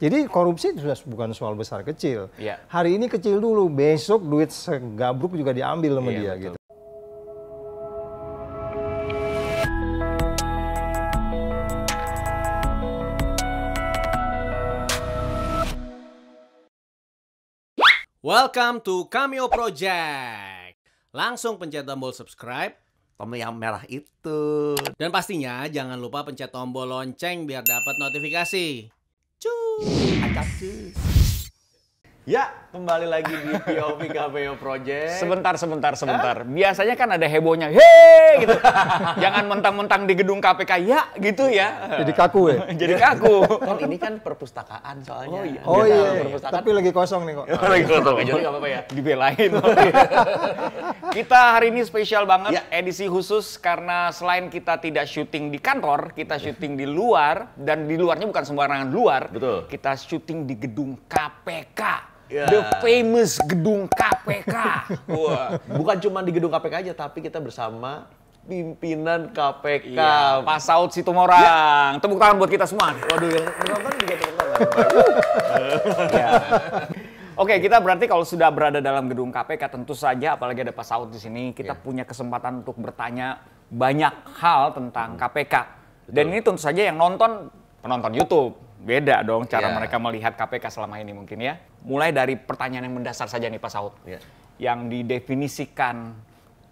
Jadi korupsi itu sudah bukan soal besar kecil. Iya. Hari ini kecil dulu, besok duit segabruk juga diambil sama Iya, dia betul. gitu. Welcome to Cameo Project. Langsung pencet tombol subscribe tombol yang merah itu. dan pastinya jangan lupa pencet tombol lonceng biar dapat notifikasi. Cus. Ya, kembali lagi di POV KPO Project. Sebentar, sebentar, sebentar. Biasanya kan ada hebohnya, hei gitu. Jangan mentang-mentang di gedung KPK ya gitu ya. Jadi kaku ya? Jadi kaku. kan ini kan perpustakaan soalnya. Oh iya. Oh Biasa iya, perpustakaan. tapi lagi kosong nih kok. Lagi kotor. Jadi nggak apa-apa ya. Dibelain. kita hari ini spesial banget, Ya. edisi khusus karena selain kita tidak syuting di kantor, kita syuting di luar dan di luarnya bukan sembarangan luar. Betul. Kita syuting di gedung KPK. Ya. The famous gedung KPK. Wah. Bukan cuma di gedung KPK aja, tapi kita bersama pimpinan KPK. Iya, Pak Saud Situmorang. Tepuk tangan buat kita semua. Waduh, yang menonton juga tepuk tangan. Ya. Oke, kita berarti kalau sudah berada dalam gedung KPK tentu saja apalagi ada Pak Saud di sini, kita Iya. punya kesempatan untuk bertanya banyak hal tentang KPK. Dan ini tentu saja yang nonton penonton YouTube. Beda dong cara Iya. mereka melihat KPK selama ini mungkin ya. Mulai dari pertanyaan yang mendasar saja nih Pak Saud. Iya. Yang didefinisikan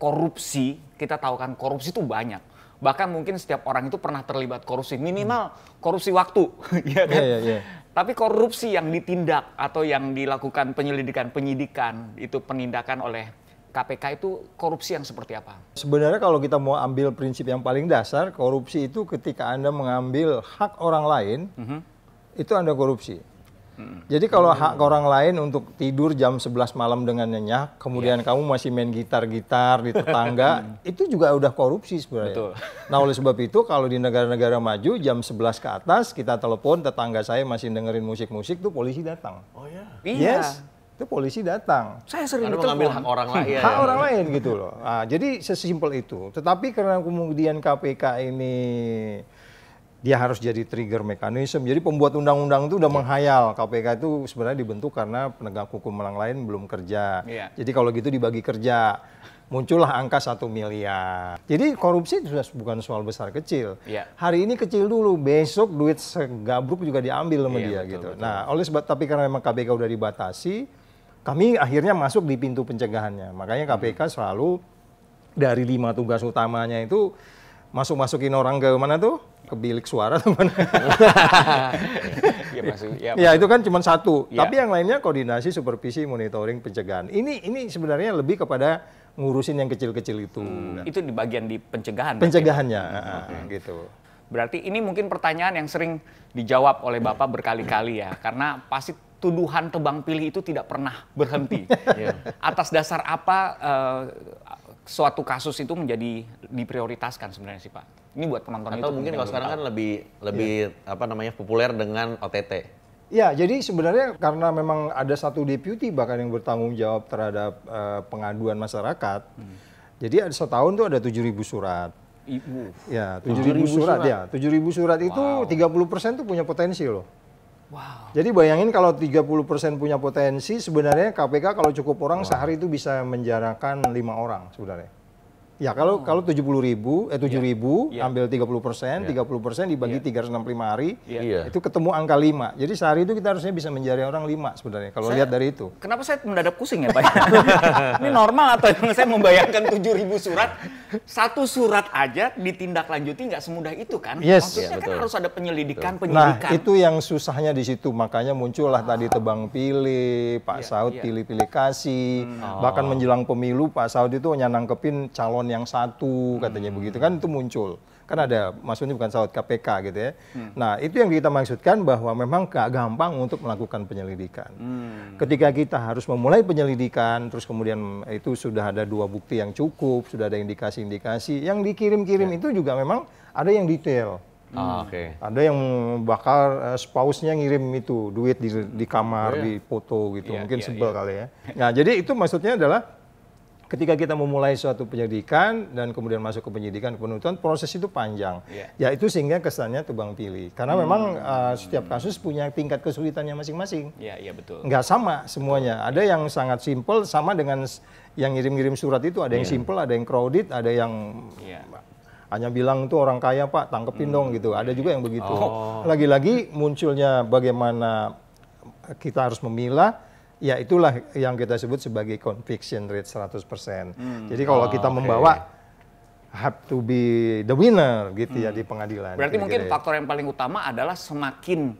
korupsi, kita tahu kan korupsi itu banyak. Bahkan mungkin setiap orang itu pernah terlibat korupsi, minimal korupsi waktu, ya kan? Iya, iya, iya. Tapi korupsi yang ditindak atau yang dilakukan penyelidikan, penyidikan, itu penindakan oleh KPK itu korupsi yang seperti apa? Sebenarnya kalau kita mau ambil prinsip yang paling dasar, korupsi itu ketika Anda mengambil hak orang lain, itu Anda korupsi. Jadi kalau hak orang lain untuk tidur jam 11 malam dengan nyenyak, kemudian kamu masih main gitar-gitar di tetangga, itu juga udah korupsi sebenarnya. Betul. Nah oleh sebab itu kalau di negara-negara maju jam 11 ke atas kita telepon tetangga saya masih dengerin musik-musik tuh polisi datang. Oh ya. Yes, itu polisi datang. Saya sering Karena ditelepon. mengambil hak orang lain. hak orang lain gitu loh. Nah, jadi sesimpel itu. Tetapi karena kemudian KPK ini dia harus jadi trigger mekanisme. Jadi pembuat undang-undang itu udah menghayal KPK itu sebenarnya dibentuk karena penegak hukum yang lain belum kerja. Iya. Jadi kalau gitu dibagi kerja. Muncullah angka satu miliar. Jadi korupsi itu sudah bukan soal besar kecil. Iya. Hari ini kecil dulu, besok duit segabruk juga diambil sama Iya, dia betul, gitu. betul. Nah, oleh sebab tapi karena memang KPK udah dibatasi, kami akhirnya masuk di pintu pencegahannya. Makanya KPK selalu dari lima tugas utamanya itu masuk-masukin orang ke mana tuh? Ke bilik suara atau mana? Ya, maksud, ya, ya itu kan cuma satu. Ya. Tapi yang lainnya koordinasi, supervisi, monitoring, pencegahan. Ini ini sebenarnya lebih kepada ngurusin yang kecil-kecil itu. itu di bagian di pencegahan. berarti. Pencegahannya, ah, gitu. Berarti ini mungkin pertanyaan yang sering dijawab oleh Bapak berkali-kali ya. Karena pasti tuduhan tebang pilih itu tidak pernah berhenti. Atas dasar apa eh, suatu kasus itu menjadi diprioritaskan sebenarnya sih Pak? Ini buat penonton Atau itu mungkin kalau sekarang kan lebih lebih apa namanya populer dengan OTT. Ya, jadi sebenarnya karena memang ada satu deputi bahkan yang bertanggung jawab terhadap eh, pengaduan masyarakat. Jadi ada setahun tuh ada 7.000 surat. Ibu. Ya, 7.000 surat, ya. 7.000 surat itu 30% tuh punya potensi loh. Wow. Jadi bayangin kalau 30% punya potensi, sebenarnya KPK kalau cukup orang sehari itu bisa menjarakan lima orang sebenarnya. Ya kalau kalau 70 ribu, eh 7 ribu, Iya. ambil 30 persen, 30 persen dibagi 365 hari, Iya. itu ketemu angka 5. Jadi sehari itu kita harusnya bisa menjari orang 5 sebenarnya, kalau lihat dari itu. Kenapa saya mendadak pusing ya Pak? Ini normal atau emang saya membayangkan 7.000 surat, satu surat aja ditindaklanjuti nggak semudah itu kan? Yes. Maksudnya Iya, kan betul. harus ada penyelidikan, Nah, penyidikan. itu yang susahnya di situ. Makanya muncullah tadi tebang pilih, Pak Iya, Saud iya. pilih-pilih kasih. Bahkan menjelang pemilu Pak Saud itu hanya nangkepin calon yang satu katanya begitu kan itu muncul. Kan ada maksudnya bukan Saud KPK gitu ya. Nah, itu yang kita maksudkan bahwa memang gak gampang untuk melakukan penyelidikan. Ketika kita harus memulai penyelidikan terus kemudian itu sudah ada dua bukti yang cukup, sudah ada indikasi-indikasi, yang dikirim-kirim itu juga memang ada yang detail. Ah, Oke. Ada yang bakal eh, spouse-nya ngirim itu duit di, di kamar, di foto gitu. Iya, Mungkin iya, sebel iya. kali ya. Nah, jadi itu maksudnya adalah ketika kita memulai suatu penyidikan dan kemudian masuk ke penyidikan penuntutan proses itu panjang. Iya. Ya itu sehingga kesannya tebang pilih. Karena memang uh, setiap kasus punya tingkat kesulitannya masing-masing. Iya, iya betul. Nggak sama semuanya. Ada yang sangat simple sama dengan yang ngirim-ngirim surat itu ada yang simple, ada yang crowded, ada yang Iya. hanya bilang itu orang kaya pak tangkepin dong gitu ada juga yang begitu lagi-lagi munculnya bagaimana kita harus memilah ya itulah yang kita sebut sebagai conviction rate 100% jadi kalau kita membawa have to be the winner gitu ya di pengadilan Berarti mungkin Kira-kira ya. faktor yang paling utama adalah semakin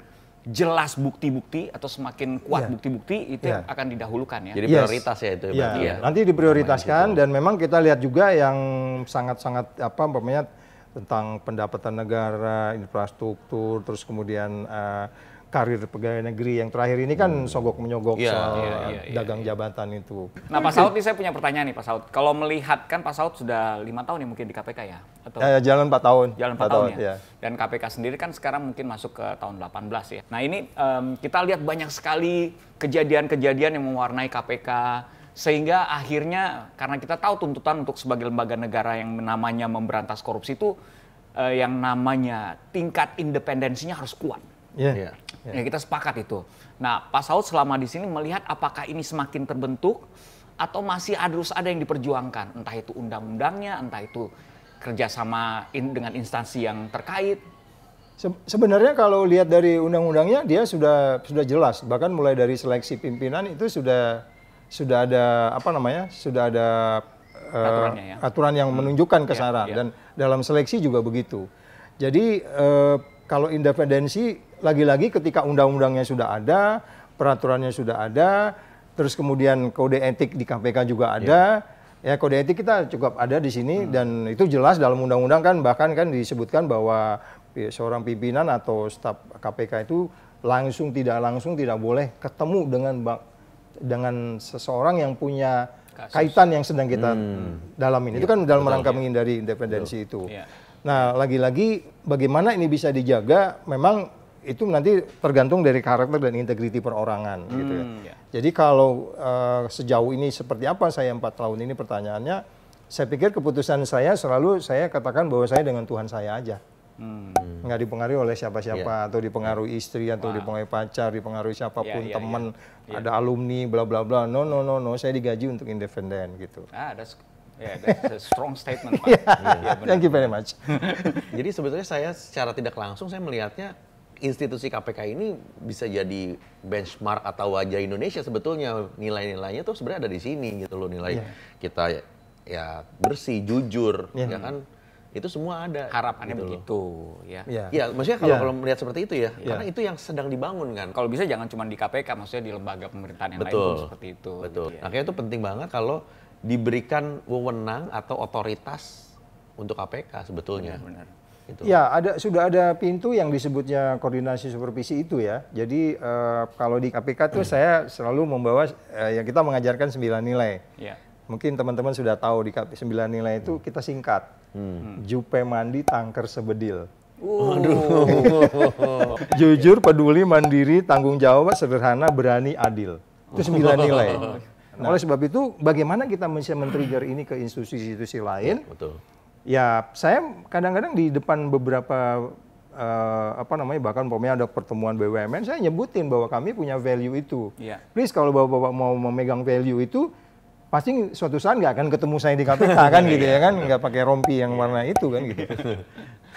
jelas bukti-bukti atau semakin kuat Iya. bukti-bukti itu Iya. yang akan didahulukan ya. Jadi Yes. prioritas ya itu Ya, berarti ya. nanti diprioritaskan dan memang kita lihat juga yang sangat-sangat apa umpamanya tentang pendapatan negara, infrastruktur, terus kemudian eh, karir pegawai negeri yang terakhir ini kan sogok menyogok Iya, soal iya, iya, iya, dagang jabatan itu. Nah Pak Saud ini saya punya pertanyaan nih Pak Saud. Kalau melihat kan Pak Saud sudah lima tahun ya mungkin di KPK ya? Atau Eh, jalan 4 tahun. jalan 4 Empat tahun, ya. ya. Dan KPK sendiri kan sekarang mungkin masuk ke tahun 18 ya. Nah ini em, kita lihat banyak sekali kejadian-kejadian yang mewarnai KPK sehingga akhirnya karena kita tahu tuntutan untuk sebagai lembaga negara yang namanya memberantas korupsi itu eh, yang namanya tingkat independensinya harus kuat. Iya. Iya. Ya kita sepakat itu. Nah Pak Saud selama di sini melihat apakah ini semakin terbentuk atau masih harus ada yang diperjuangkan, entah itu undang-undangnya, entah itu kerjasama in- dengan instansi yang terkait. Se- Sebenarnya kalau lihat dari undang-undangnya dia sudah sudah jelas bahkan mulai dari seleksi pimpinan itu sudah sudah ada apa namanya sudah ada Aturannya ya. aturan yang menunjukkan kesaran iya. dan dalam seleksi juga begitu. Jadi eh, kalau independensi lagi-lagi ketika undang-undangnya sudah ada, peraturannya sudah ada, terus kemudian kode etik di KPK juga ada. Ya kode etik kita cukup ada di sini dan itu jelas dalam undang-undang kan bahkan kan disebutkan bahwa pi- seorang pimpinan atau staf KPK itu langsung tidak langsung tidak boleh ketemu dengan dengan seseorang yang punya kaitan yang sedang kita dalamin. Itu kan dalam rangka menghindari independensi itu. Iya. Nah, lagi-lagi bagaimana ini bisa dijaga memang itu nanti tergantung dari karakter dan integriti perorangan gitu ya. ya. Jadi kalau eh, sejauh ini seperti apa saya empat tahun ini pertanyaannya, saya pikir keputusan saya selalu saya katakan bahwa saya dengan Tuhan saya aja. Hmm. Nggak dipengaruhi oleh siapa-siapa atau dipengaruhi istri atau dipengaruhi pacar, dipengaruhi siapa pun Iya, iya, teman, ada alumni bla bla bla. No no no no, saya digaji untuk independen gitu. Ah, that's, yeah, that's a strong statement Pak. Iya, benar. Thank you very much. Jadi sebetulnya saya secara tidak langsung saya melihatnya institusi KPK ini bisa jadi benchmark atau wajah Indonesia sebetulnya nilai-nilainya tuh sebenarnya ada di sini gitu loh nilai kita ya, ya bersih jujur Iya. ya kan itu semua ada Harapannya gitu loh. begitu ya. Iya. Ya, maksudnya kalau Iya. kalau melihat seperti itu ya, karena itu yang sedang dibangun kan. Kalau bisa jangan cuma di KPK, maksudnya di lembaga pemerintahan yang lain Betul. pun seperti itu. Betul. gitu ya. Makanya itu penting banget kalau diberikan wewenang atau otoritas untuk KPK sebetulnya. Benar. Gitu. Ya, ada sudah ada pintu yang disebutnya koordinasi supervisi itu ya. Jadi eh, kalau di KPK tuh saya selalu membawa eh, yang kita mengajarkan sembilan nilai. Ya. Mungkin teman-teman sudah tahu di KP sembilan nilai itu kita singkat. Jupe mandi tangker sebedil. Jujur, peduli, mandiri, tanggung jawab, sederhana, berani, adil. Itu sembilan nilai. Nah, oleh sebab itu, bagaimana kita bisa men-trigger ini ke institusi-institusi lain? Betul. Ya, saya kadang-kadang di depan beberapa eh, apa namanya bahkan umpamanya ada pertemuan BUMN, saya nyebutin bahwa kami punya value itu. Iya. Please kalau bapak-bapak mau memegang value itu, pasti suatu saat nggak akan ketemu saya di KPK kan gitu ya kan, nggak pakai rompi yang warna itu kan gitu.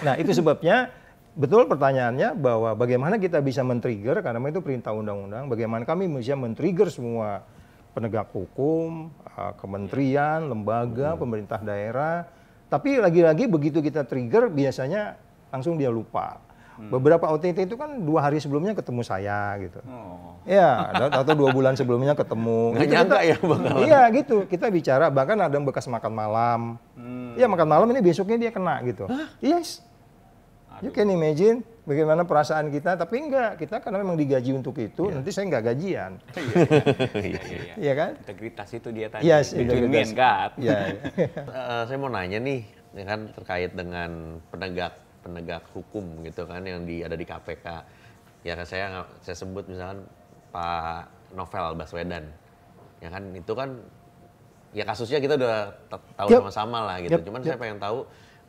Nah itu sebabnya betul pertanyaannya bahwa bagaimana kita bisa men-trigger karena itu perintah undang-undang, bagaimana kami bisa men-trigger semua penegak hukum, eh, kementerian, lembaga, pemerintah daerah. Tapi lagi-lagi begitu kita trigger biasanya langsung dia lupa. Beberapa OTT itu kan dua hari sebelumnya ketemu saya gitu. Oh. Ya, atau- dua bulan sebelumnya ketemu. Nggak nyangka ya bakalan. Iya gitu, kita bicara bahkan ada yang bekas makan malam. Iya makan malam ini besoknya dia kena gitu. Yes. You can imagine bagaimana perasaan kita, tapi enggak, kita karena memang digaji untuk itu, nanti saya enggak gajian. Iya, iya, iya. Iya kan? Integritas itu dia tadi. Yes, integritas. God. Iya. Eh, saya mau nanya nih, ya kan terkait dengan penegak penegak hukum gitu kan yang di ada di KPK. Ya kan saya saya sebut misalkan Pak Novel Baswedan. Ya kan itu kan ya kasusnya kita udah tahu Yep. sama-sama lah gitu. Yep, Cuman yep. saya pengen tahu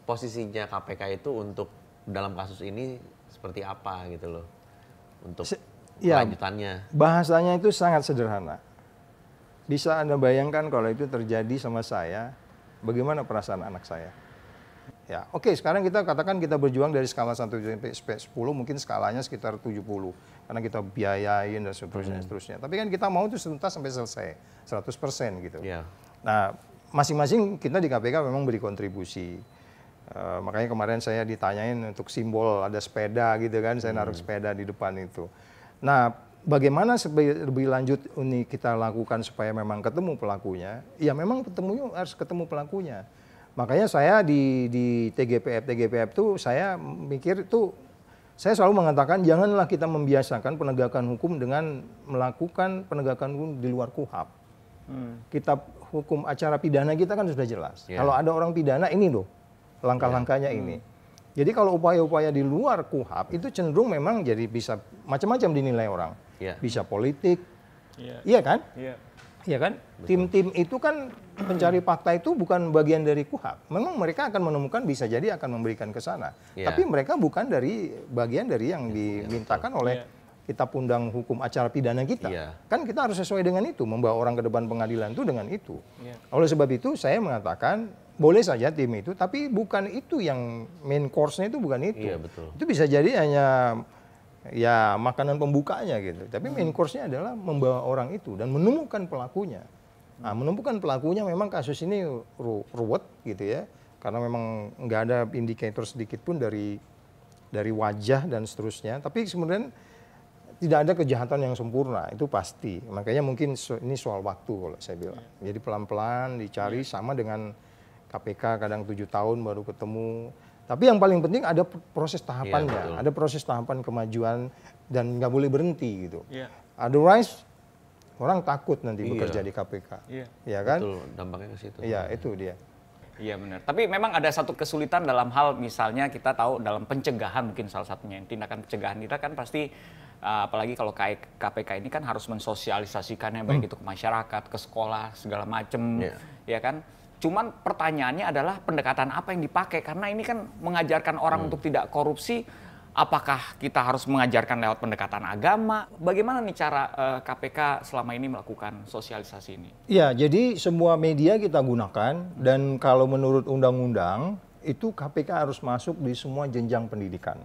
posisinya KPK itu untuk dalam kasus ini seperti apa gitu loh. Untuk Se- ya. kelanjutannya. Bahasanya itu sangat sederhana. Bisa Anda bayangkan kalau itu terjadi sama saya, bagaimana perasaan anak saya? Ya, oke sekarang kita katakan kita berjuang dari skala 1 sampai 10, mungkin skalanya sekitar 70. Karena kita biayain dan seterusnya, seterusnya. Tapi kan kita mau itu tuntas sampai selesai, 100% gitu. Iya. Nah, masing-masing kita di KPK memang beri kontribusi. Eh, makanya kemarin saya ditanyain untuk simbol ada sepeda gitu kan, saya naruh sepeda di depan itu. Nah, bagaimana lebih lanjut ini kita lakukan supaya memang ketemu pelakunya? Ya memang ketemu harus ketemu pelakunya. Makanya saya di di TGPF TGPF tuh saya mikir itu saya selalu mengatakan janganlah kita membiasakan penegakan hukum dengan melakukan penegakan hukum di luar KUHAP kitab hukum acara pidana kita kan sudah jelas. Ya. Kalau ada orang pidana ini loh langkah-langkahnya ini. Jadi kalau upaya-upaya di luar KUHAP itu cenderung memang jadi bisa macam-macam dinilai orang. Ya. Bisa politik, Iya. iya kan? Iya. Iya kan? Tim-tim itu kan pencari fakta itu bukan bagian dari KUHAP. Memang mereka akan menemukan bisa jadi akan memberikan ke sana. Iya. Tapi mereka bukan dari bagian dari yang dimintakan oleh Kitab undang hukum acara pidana kita. Iya. Kan kita harus sesuai dengan itu, membawa orang ke depan pengadilan itu dengan itu. Iya. Oleh sebab itu saya mengatakan boleh saja tim itu, tapi bukan itu yang main course-nya itu bukan itu. Iya, betul. Itu bisa jadi hanya ya makanan pembukanya gitu. Tapi main course-nya adalah membawa orang itu dan menemukan pelakunya. Nah, menemukan pelakunya memang kasus ini ru- ruwet gitu ya. Karena memang nggak ada indikator sedikit pun dari dari wajah dan seterusnya. Tapi kemudian tidak ada kejahatan yang sempurna, itu pasti. Makanya mungkin ini soal waktu kalau saya bilang. Jadi pelan-pelan dicari sama dengan KPK kadang tujuh tahun baru ketemu. Tapi yang paling penting ada pr- proses tahapannya, betul. ada proses tahapan kemajuan dan nggak boleh berhenti gitu. Iya. Otherwise orang takut nanti Iya. bekerja di KPK, Iya. ya kan? Betul, dampaknya ke situ. Iya itu dia. Iya benar. Tapi memang ada satu kesulitan dalam hal misalnya kita tahu dalam pencegahan mungkin salah satunya tindakan pencegahan kita kan pasti uh, apalagi kalau kayak KPK ini kan harus mensosialisasikannya baik itu ke masyarakat, ke sekolah segala macem, Iya. ya kan. Cuman pertanyaannya adalah pendekatan apa yang dipakai karena ini kan mengajarkan orang untuk tidak korupsi. Apakah kita harus mengajarkan lewat pendekatan agama? Bagaimana nih cara uh, KPK selama ini melakukan sosialisasi ini? Ya, jadi semua media kita gunakan dan kalau menurut undang-undang itu KPK harus masuk di semua jenjang pendidikan.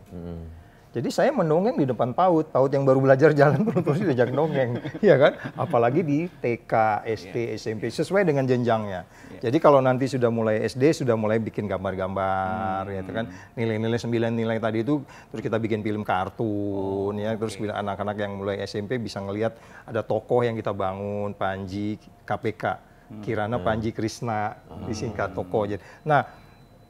Jadi saya mendongeng di depan PAUD, PAUD yang baru belajar jalan terus diajak dongeng, ya kan? Apalagi di TK, SD, SMP sesuai dengan jenjangnya. Jadi kalau nanti sudah mulai SD sudah mulai bikin gambar-gambar, ya kan? Nilai-nilai sembilan nilai tadi itu terus kita bikin film kartun, ya. Terus bila anak-anak yang mulai SMP bisa ngelihat ada tokoh yang kita bangun, Panji, KPK, Kirana Panji Krisna disingkat tokoh. Jadi, nah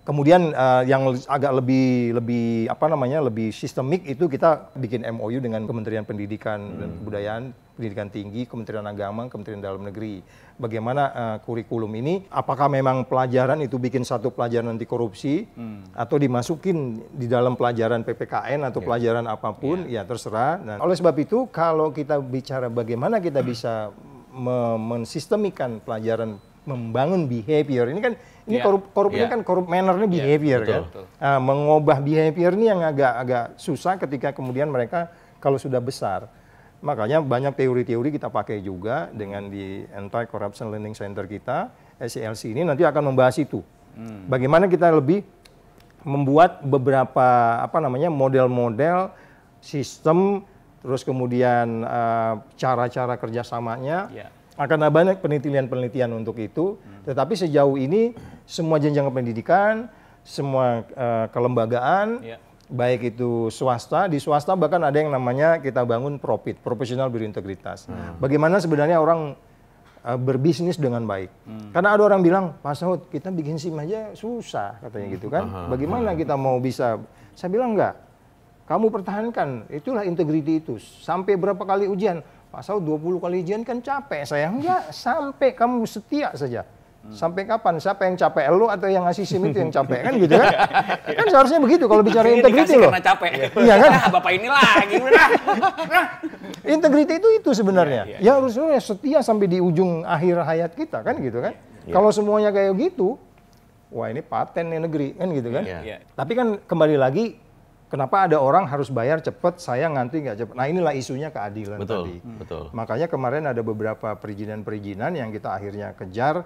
Kemudian eh, yang agak lebih lebih apa namanya lebih sistemik itu kita bikin MOU dengan Kementerian Pendidikan dan Kebudayaan, Pendidikan Tinggi, Kementerian Agama, Kementerian Dalam Negeri. Bagaimana eh, kurikulum ini? Apakah memang pelajaran itu bikin satu pelajaran anti korupsi atau dimasukin di dalam pelajaran PPKN atau pelajaran apa pun? Ya terserah. Nah, oleh sebab itu kalau kita bicara bagaimana kita bisa me- mensistemikan pelajaran membangun behavior ini kan ini Iya. korup korup ini Iya. kan korup mannernya behavior betul, kan betul. Ah, mengubah behavior ini yang agak agak susah ketika kemudian mereka kalau sudah besar makanya banyak teori-teori kita pakai juga dengan di anti corruption learning center kita SCLC ini nanti akan membahas itu bagaimana kita lebih membuat beberapa apa namanya model-model sistem terus kemudian eh, cara-cara kerjasamanya Ya. Akan ada banyak penelitian-penelitian untuk itu, tetapi sejauh ini semua jenjang pendidikan, semua eh, kelembagaan, Ya. baik itu swasta, di swasta bahkan ada yang namanya kita bangun profit, profesional berintegritas. Bagaimana sebenarnya orang eh, berbisnis dengan baik. Karena ada orang bilang, Pak Saud, kita bikin SIM aja susah, katanya gitu kan. Bagaimana kita mau bisa? Saya bilang enggak. Kamu pertahankan, itulah integriti itu. Sampai berapa kali ujian? Pak Saud 20 kali ujian kan capek saya. Enggak, sampai kamu setia saja. Sampai kapan? Siapa yang capek? Lu atau yang ngasih SIM itu yang capek? Kan gitu kan? kan seharusnya begitu kalau bicara Ini integriti loh. karena capek. Iya kan? Bapak ini lagi. Nah. Integriti itu itu sebenarnya. Iya, Ya harusnya setia sampai di ujung akhir hayat kita kan gitu kan. Kalau semuanya kayak gitu, wah ini paten nih negeri kan gitu kan. Iya. Iya. Tapi kan kembali lagi, kenapa ada orang harus bayar cepet, saya nganti nggak cepet. Nah inilah isunya keadilan Betul, tadi. betul. Makanya kemarin ada beberapa perizinan-perizinan yang kita akhirnya kejar,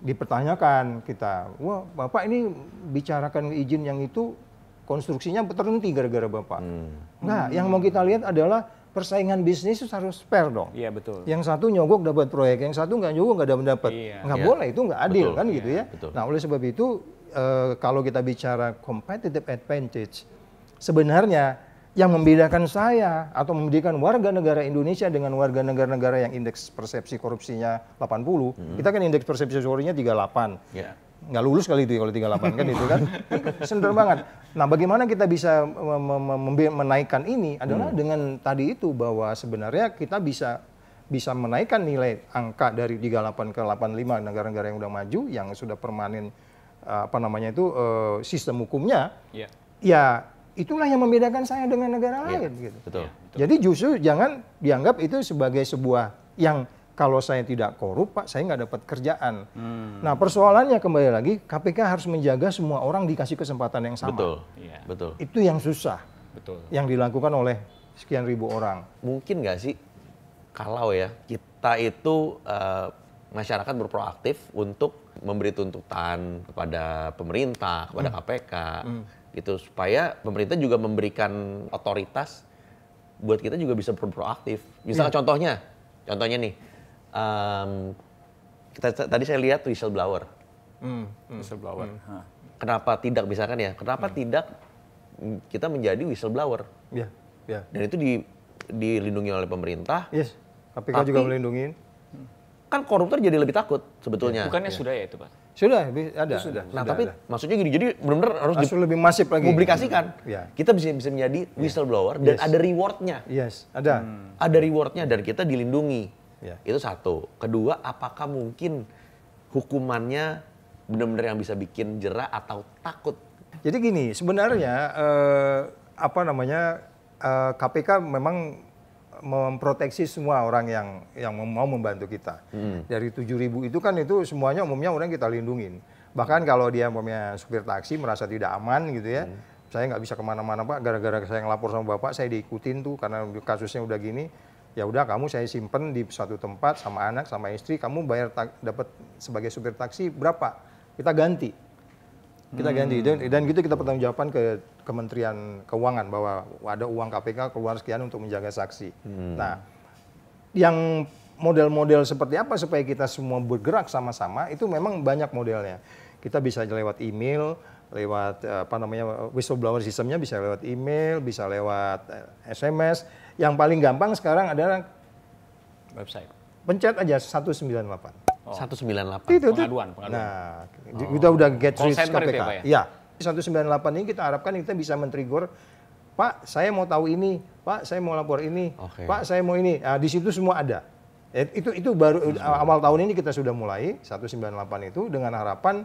dipertanyakan kita, wah bapak ini bicarakan izin yang itu konstruksinya terhenti gara-gara bapak. Hmm. Nah, yang mau kita lihat adalah persaingan bisnis itu harus fair dong. Iya betul. Yang satu nyogok dapat proyek, yang satu nggak nyogok nggak dapat dapat. Iya. Nggak Iya. boleh itu nggak adil Betul. kan gitu ya. betul. Nah oleh sebab itu eh, kalau kita bicara competitive advantage, sebenarnya yang membedakan saya atau membedakan warga negara Indonesia dengan warga negara-negara yang indeks persepsi korupsinya 80, kita kan indeks persepsi korupsinya 38 Ya. nggak lulus kali itu ya kalau 38 kan itu kan sender banget. Nah bagaimana kita bisa menaikkan ini adalah dengan tadi itu bahwa sebenarnya kita bisa bisa menaikkan nilai angka dari 38 ke 85 negara-negara yang udah maju yang sudah permanen eh, apa namanya itu eh, sistem hukumnya Iya. ya itulah yang membedakan saya dengan negara lain gitu. Betul. Jadi justru jangan dianggap itu sebagai sebuah yang kalau saya tidak korup, Pak, saya nggak dapat kerjaan. Nah, persoalannya kembali lagi, KPK harus menjaga semua orang dikasih kesempatan yang sama. Betul. Iya. Betul. Itu yang susah, Betul. yang dilakukan oleh sekian ribu orang. Mungkin nggak sih kalau ya kita itu eh, masyarakat berproaktif untuk memberi tuntutan kepada pemerintah, kepada KPK, gitu supaya pemerintah juga memberikan otoritas buat kita juga bisa berproaktif. Misalnya contohnya, contohnya nih, em, kita tadi saya lihat whistleblower. Hmm. Whistleblower. Hah. Kenapa tidak misalkan ya? Kenapa tidak mm, kita menjadi whistleblower? Ya, ya. Dan itu di, dilindungi oleh pemerintah. Yes, KPK Tapi- juga melindungi. Kan koruptor jadi lebih takut sebetulnya. Bukannya sudah ya itu Pak? Sudah, ada. sudah. Nah, tapi maksudnya gini, jadi benar-benar harus lebih masif lagi. dipublikasikan. Ya. Kita bisa bisa menjadi whistleblower dan Yes. ada rewardnya. Yes, ada. Ada rewardnya dan kita dilindungi. Ya. Itu satu. Kedua, apakah mungkin hukumannya benar-benar yang bisa bikin jerah atau takut? Jadi gini, sebenarnya eh, apa namanya eh, KPK memang memproteksi semua orang yang yang mau membantu kita. Dari 7.000 itu kan itu semuanya umumnya orang kita lindungin. Bahkan kalau dia umpamanya supir taksi merasa tidak aman gitu ya, saya nggak bisa ke mana-mana pak, gara-gara saya ngelapor sama bapak, saya diikutin tuh karena kasusnya udah gini. Ya udah kamu saya simpen di satu tempat sama anak sama istri, kamu bayar dapat sebagai supir taksi berapa? Kita ganti kita ganti dan, dan gitu kita pertanggungjawaban ke Kementerian Keuangan bahwa ada uang KPK keluar sekian untuk menjaga saksi. Nah, yang model-model seperti apa supaya kita semua bergerak sama-sama itu memang banyak modelnya. Kita bisa lewat email, lewat eh, apa namanya whistleblower sistemnya bisa lewat email, bisa lewat eh, SMS. Yang paling gampang sekarang adalah Website. pencet aja 198. 198. Itu tuh. Pengaduan, pengaduan. Nah, kita udah get rich center itu KPK. ya, Pak, ya? Iya. 198 ini kita harapkan kita bisa men-trigger Pak, saya mau tahu ini. Pak, saya mau lapor ini. Oke. Pak, saya mau ini. Nah, di situ semua ada. Ya, itu itu baru awal tahun ini kita sudah mulai 198 itu dengan harapan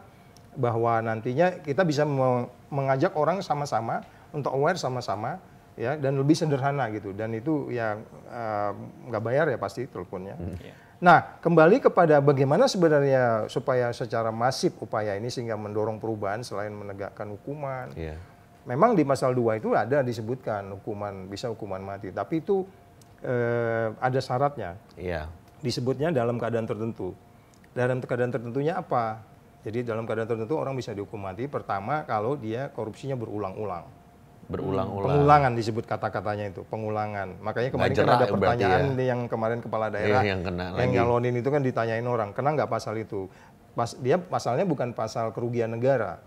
bahwa nantinya kita bisa me- mengajak orang sama-sama untuk aware sama-sama ya dan lebih sederhana gitu dan itu ya eh, nggak bayar ya pasti teleponnya. Iya. Nah, kembali kepada bagaimana sebenarnya supaya secara masif upaya ini sehingga mendorong perubahan selain menegakkan hukuman. Iya. Memang di pasal 2 itu ada disebutkan hukuman bisa hukuman mati, tapi itu eh, ada syaratnya. Iya. Disebutnya dalam keadaan tertentu. Dalam keadaan tertentunya apa? Jadi dalam keadaan tertentu orang bisa dihukum mati pertama kalau dia korupsinya berulang-ulang. Berulang-ulang. Pengulangan disebut kata-katanya itu, pengulangan. Makanya kemarin kan ada ya pertanyaan ya. yang kemarin kepala daerah yang kena yang lagi. nyalonin itu kan ditanyain orang, kena nggak pasal itu? Pas, dia pasalnya bukan pasal kerugian negara.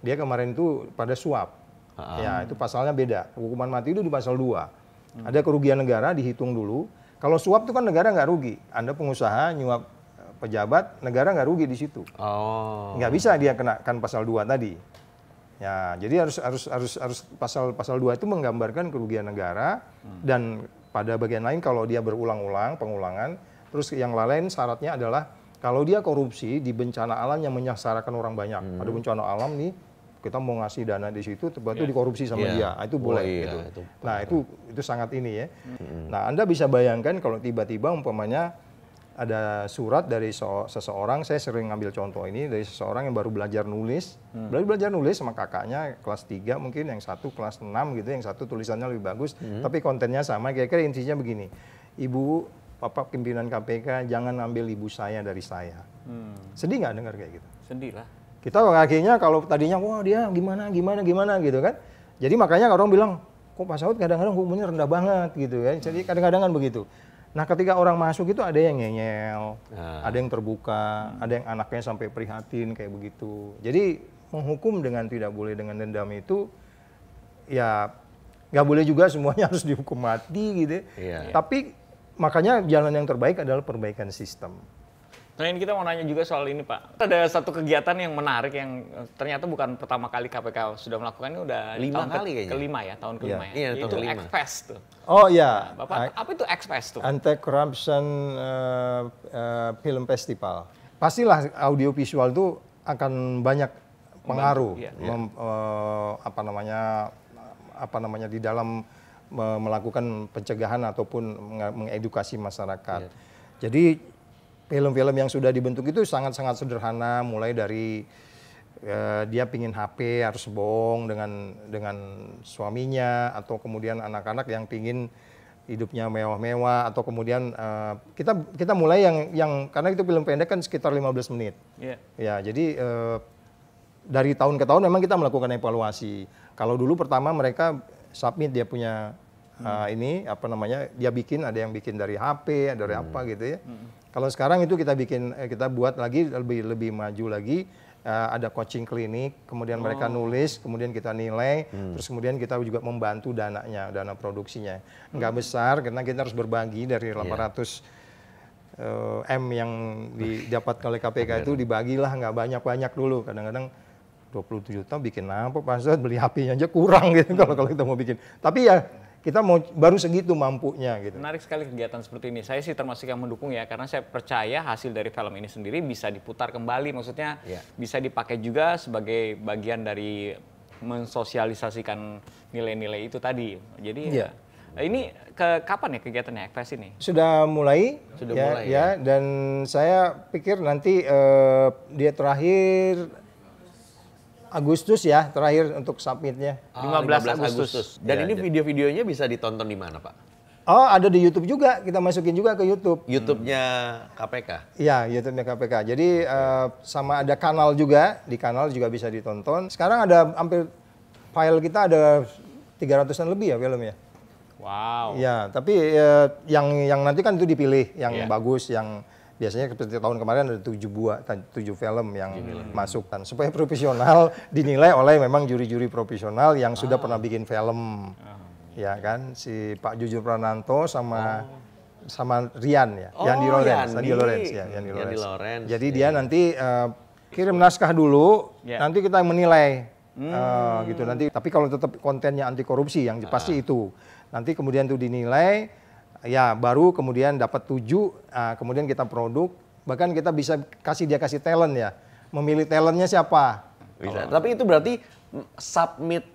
Dia kemarin itu pada suap. Ah. Ya, itu pasalnya beda. Hukuman mati itu di pasal 2. Ada kerugian negara dihitung dulu. Kalau suap itu kan negara nggak rugi. Anda pengusaha nyuap eh, pejabat, negara nggak rugi di situ Oh. nggak bisa dia kenakan pasal 2 tadi. Ya, jadi harus harus harus harus pasal pasal 2 itu menggambarkan kerugian negara dan pada bagian lain kalau dia berulang-ulang pengulangan, terus yang lain syaratnya adalah kalau dia korupsi di bencana alam yang menyengsarakan orang banyak. Ada bencana alam nih kita mau ngasih dana di situ, tiba-tiba dikorupsi sama Iya. dia, Ah, itu Oh, boleh iya, gitu. itu Nah itu itu sangat ini ya. Nah Anda bisa bayangkan kalau tiba-tiba umpamanya ada surat dari so- seseorang, saya sering ngambil contoh ini dari seseorang yang baru belajar nulis, baru belajar nulis sama kakaknya kelas 3 mungkin, yang satu kelas 6 gitu, yang satu tulisannya lebih bagus, tapi kontennya sama. Kira-kira intinya begini, ibu, bapak pimpinan KPK jangan ambil ibu saya dari saya. Sedih nggak dengar kayak gitu? Sedih lah. Kita akhirnya kalau tadinya wah dia gimana gimana gimana gitu kan. Jadi makanya orang bilang kok Pak Saud kadang-kadang hukumnya rendah banget gitu kan. Jadi kadang-kadang kan begitu. Nah ketika orang masuk itu ada yang ngeyel, Ah. ada yang terbuka, ada yang anaknya sampai prihatin kayak begitu. Jadi menghukum dengan tidak boleh dengan dendam itu ya nggak boleh juga semuanya harus dihukum mati gitu. Iya. Tapi makanya jalan yang terbaik adalah perbaikan sistem. Nah ini kita mau nanya juga soal ini Pak. Ada satu kegiatan yang menarik yang eh, ternyata bukan pertama kali KPK sudah melakukan ini udah Lima tahun ke- kali kayaknya. kelima ya tahun kelima ya. Iya, tahun Itu. X-Fest tuh. Oh ya, Bapak apa itu X-Fest tuh? Anti-Corruption uh, uh, Film Festival. Pastilah audiovisual itu akan banyak pengaruh, iya. mem- uh, apa namanya, apa namanya di dalam me- melakukan pencegahan ataupun menge- mengedukasi masyarakat. Jadi film-film yang sudah dibentuk itu sangat-sangat sederhana, mulai dari eh, dia pingin HP harus bohong dengan dengan suaminya atau kemudian anak-anak yang pingin hidupnya mewah-mewah atau kemudian eh, kita kita mulai yang yang karena itu film pendek kan sekitar 15 menit. Iya. Ya, jadi eh, dari tahun ke tahun memang kita melakukan evaluasi. Kalau dulu pertama mereka submit dia punya eh, ini apa namanya dia bikin ada yang bikin dari HP, ada dari apa gitu ya. Kalau sekarang itu kita bikin eh, kita buat lagi lebih lebih maju lagi eh, ada coaching klinik, kemudian mereka nulis, kemudian kita nilai, terus kemudian kita juga membantu dananya, dana produksinya. Enggak besar karena kita harus berbagi dari 800 eh, M yang didapat oleh KPK itu dibagilah nggak banyak-banyak dulu. Kadang-kadang 27 juta bikin apa Pak Ustadz beli HP-nya aja kurang gitu kalau kalau kita mau bikin. Tapi ya kita mau baru segitu mampunya gitu. Menarik sekali kegiatan seperti ini. Saya sih termasuk yang mendukung ya, karena saya percaya hasil dari film ini sendiri bisa diputar kembali. Maksudnya Iya. bisa dipakai juga sebagai bagian dari mensosialisasikan nilai-nilai itu tadi. Jadi ya, ini ke kapan ya kegiatannya Ekfest ini? Sudah mulai, Sudah ya, mulai, ya, dan saya pikir nanti eh, dia terakhir Agustus ya, terakhir untuk submitnya. Ah, 15 Agustus. Dan Ya, ini jadi- video-videonya bisa ditonton di mana, Pak? Oh, ada di YouTube juga, kita masukin juga ke YouTube. YouTube-nya KPK. Iya, YouTube-nya KPK. Jadi eh, sama ada kanal juga, di kanal juga bisa ditonton. Sekarang ada hampir file kita ada 300-an lebih ya filmnya. Wow. Iya, tapi eh, yang yang nanti kan itu dipilih yang Iya. bagus, yang biasanya seperti tahun kemarin ada tujuh buah, tujuh film yang masuk kan supaya profesional dinilai oleh memang juri-juri profesional yang sudah pernah bikin film, ya kan si Pak Jujur Prananto sama sama Rian ya, Oh, Yandi Lorenz, Yandi. Yandi Lorenz ya, Yandi Yandi Lorenz. Lorenz, Jadi dia nanti eh, kirim naskah dulu, Ya. nanti kita menilai eh, gitu nanti. Tapi kalau tetap kontennya anti korupsi yang pasti itu. Nanti kemudian itu dinilai, ya baru kemudian dapat tujuh, ah, kemudian kita produk, bahkan kita bisa kasih dia kasih talent ya, memilih talentnya siapa. Bisa. Tapi itu berarti submit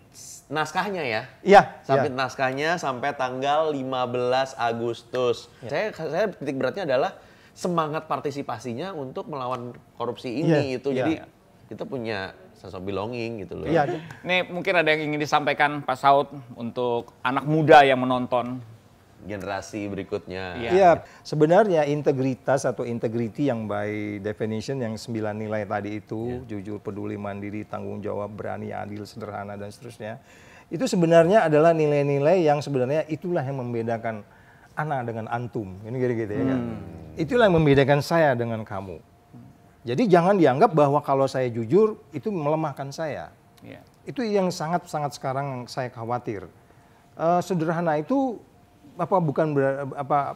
naskahnya ya? Iya, Submit iya. naskahnya sampai tanggal 15 Agustus. Saya saya titik beratnya adalah semangat partisipasinya untuk melawan korupsi ini Iya, itu. iya. Jadi kita punya sense of belonging gitu loh. Iya, Nih mungkin ada yang ingin disampaikan Pak Saud untuk anak muda yang menonton. Generasi berikutnya. Iya. Iya, sebenarnya integritas atau integrity yang by definition yang sembilan nilai tadi itu, jujur, peduli, mandiri, tanggung jawab, berani, adil, sederhana dan seterusnya. Itu sebenarnya adalah nilai-nilai yang sebenarnya itulah yang membedakan anak dengan antum. Ini gitu-gitu ya kan. Itulah yang membedakan saya dengan kamu. Jadi jangan dianggap bahwa kalau saya jujur itu melemahkan saya. Iya. Itu yang sangat-sangat sekarang saya khawatir. Eh, sederhana itu apa bukan ber- apa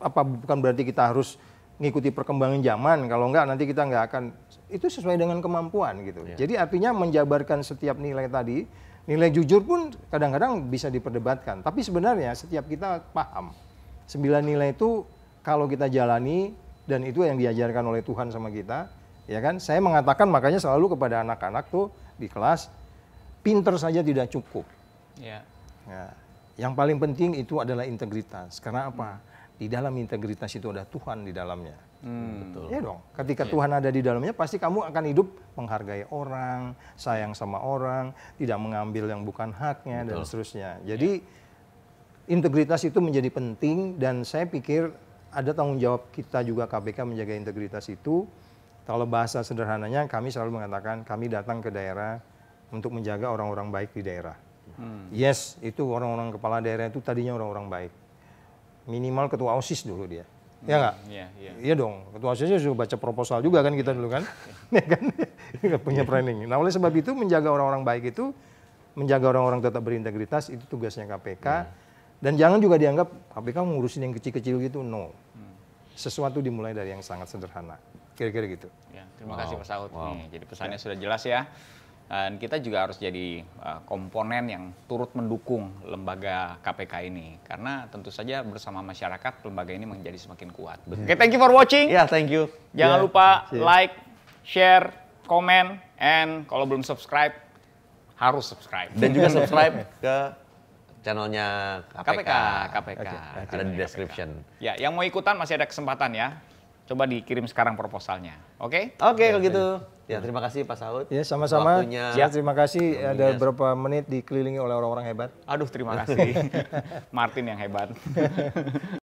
apa bukan berarti kita harus ngikuti perkembangan zaman kalau enggak nanti kita enggak akan itu sesuai dengan kemampuan gitu. Jadi artinya menjabarkan setiap nilai tadi, nilai jujur pun kadang-kadang bisa diperdebatkan. Tapi sebenarnya setiap kita paham sembilan nilai itu kalau kita jalani dan itu yang diajarkan oleh Tuhan sama kita, ya kan? Saya mengatakan makanya selalu kepada anak-anak tuh di kelas pinter saja tidak cukup. Iya. Ya. Yang paling penting itu adalah integritas. Karena apa? Di dalam integritas itu ada Tuhan di dalamnya. Betul. Iya dong. Ketika Tuhan ada di dalamnya, pasti kamu akan hidup menghargai orang, sayang sama orang, tidak mengambil yang bukan haknya dan seterusnya. Jadi integritas itu menjadi penting dan saya pikir ada tanggung jawab kita juga KPK menjaga integritas itu. Kalau bahasa sederhananya kami selalu mengatakan kami datang ke daerah untuk menjaga orang-orang baik di daerah. Yes, itu orang-orang kepala daerah itu tadinya orang-orang baik. Minimal ketua OSIS dulu dia. Ya nggak? Iya, iya. Iya dong, ketua OSIS sudah baca proposal juga kan kita dulu kan, ya kan, nggak punya training. Nah oleh sebab itu menjaga orang-orang baik itu, menjaga orang-orang tetap berintegritas itu tugasnya KPK. Dan jangan juga dianggap KPK ngurusin yang kecil-kecil gitu, no. Sesuatu dimulai dari yang sangat sederhana, kira-kira gitu. Ya, terima kasih Pak Saud. Nih, jadi pesannya sudah jelas ya. Dan kita juga harus jadi uh, komponen yang turut mendukung lembaga KPK ini. Karena tentu saja bersama masyarakat lembaga ini menjadi semakin kuat. Oke, thank you for watching. Ya, thank you. Jangan Ya, lupa like, share, komen, and kalau belum subscribe, harus subscribe. Dan juga subscribe ke channelnya KPK. KPK, KPK. Ada di description. Ya, yang mau ikutan masih ada kesempatan ya. Coba dikirim sekarang proposalnya. Oke? Oke, kalau gitu. Ya, terima kasih Pak Saud. Ya sama-sama. Waktunya. Ya, terima kasih. Ada beberapa menit dikelilingi oleh orang-orang hebat. Aduh, terima kasih. Martin yang hebat.